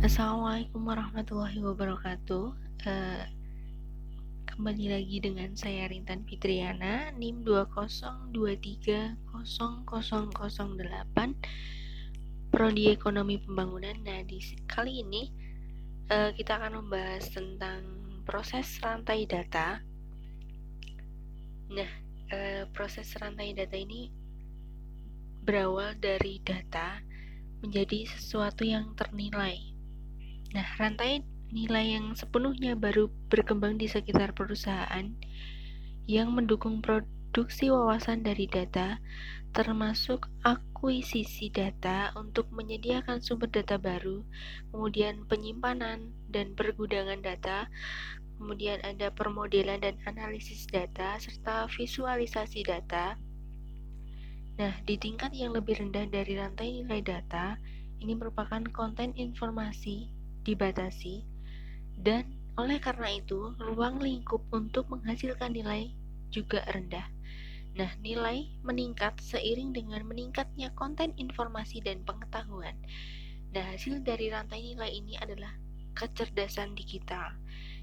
Assalamualaikum warahmatullahi wabarakatuh. Uh, kembali lagi dengan saya Rintan Fitriana, NIM 202300008 Prodi Ekonomi Pembangunan. Nah, di kali ini uh, kita akan membahas tentang proses rantai data. Nah, uh, proses rantai data ini berawal dari data menjadi sesuatu yang ternilai Nah, rantai nilai yang sepenuhnya baru berkembang di sekitar perusahaan yang mendukung produksi wawasan dari data, termasuk akuisisi data untuk menyediakan sumber data baru, kemudian penyimpanan dan pergudangan data, kemudian ada permodelan dan analisis data, serta visualisasi data. Nah, di tingkat yang lebih rendah dari rantai nilai data, ini merupakan konten informasi dibatasi, dan oleh karena itu, ruang lingkup untuk menghasilkan nilai juga rendah. Nah, nilai meningkat seiring dengan meningkatnya konten informasi dan pengetahuan. Nah, hasil dari rantai nilai ini adalah kecerdasan digital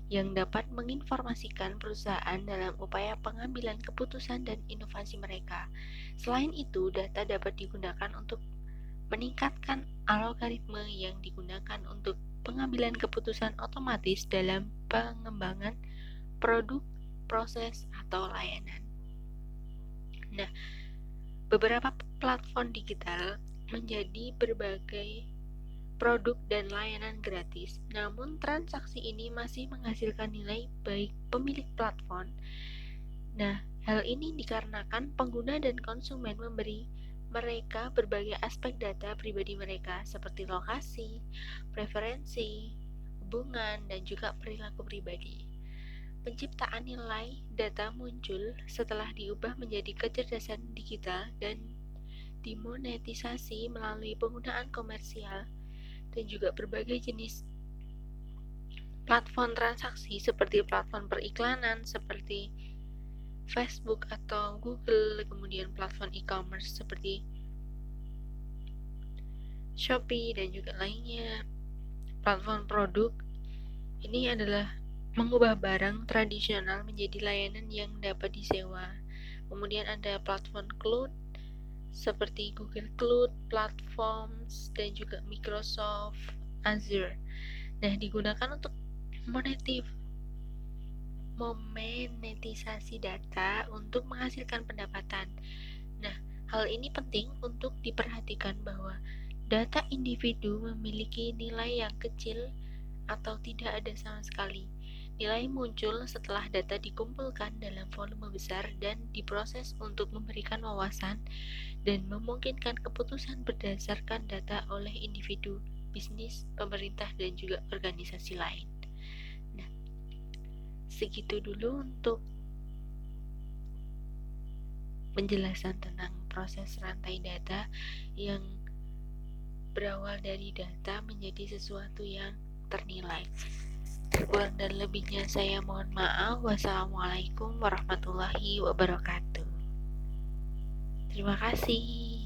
yang dapat menginformasikan perusahaan dalam upaya pengambilan keputusan dan inovasi mereka. Selain itu, data dapat digunakan untuk meningkatkan algoritma yang digunakan untuk pengambilan keputusan otomatis dalam pengembangan produk, proses, atau layanan. Nah, beberapa platform digital menjadi berbagai produk dan layanan gratis, namun transaksi ini masih menghasilkan nilai baik pemilik platform. Nah, hal ini dikarenakan pengguna dan konsumen memberi mereka berbagai aspek data pribadi mereka seperti lokasi, preferensi, hubungan, dan juga perilaku pribadi. Penciptaan nilai data muncul setelah diubah menjadi kecerdasan digital dan dimonetisasi melalui penggunaan komersial dan juga berbagai jenis platform transaksi seperti platform periklanan seperti Facebook atau Google, kemudian platform e-commerce seperti Shopee dan juga lainnya. Platform produk ini adalah mengubah barang tradisional menjadi layanan yang dapat disewa. Kemudian ada platform cloud seperti Google Cloud, Platforms, dan juga Microsoft Azure. Nah, digunakan untuk monetif memonetisasi data untuk menghasilkan pendapatan. Nah, hal ini penting untuk diperhatikan bahwa data individu memiliki nilai yang kecil atau tidak ada sama sekali. Nilai muncul setelah data dikumpulkan dalam volume besar dan diproses untuk memberikan wawasan dan memungkinkan keputusan berdasarkan data oleh individu, bisnis, pemerintah, dan juga organisasi lain segitu dulu untuk penjelasan tentang proses rantai data yang berawal dari data menjadi sesuatu yang ternilai. Kurang dan lebihnya saya mohon maaf. Wassalamualaikum warahmatullahi wabarakatuh. Terima kasih.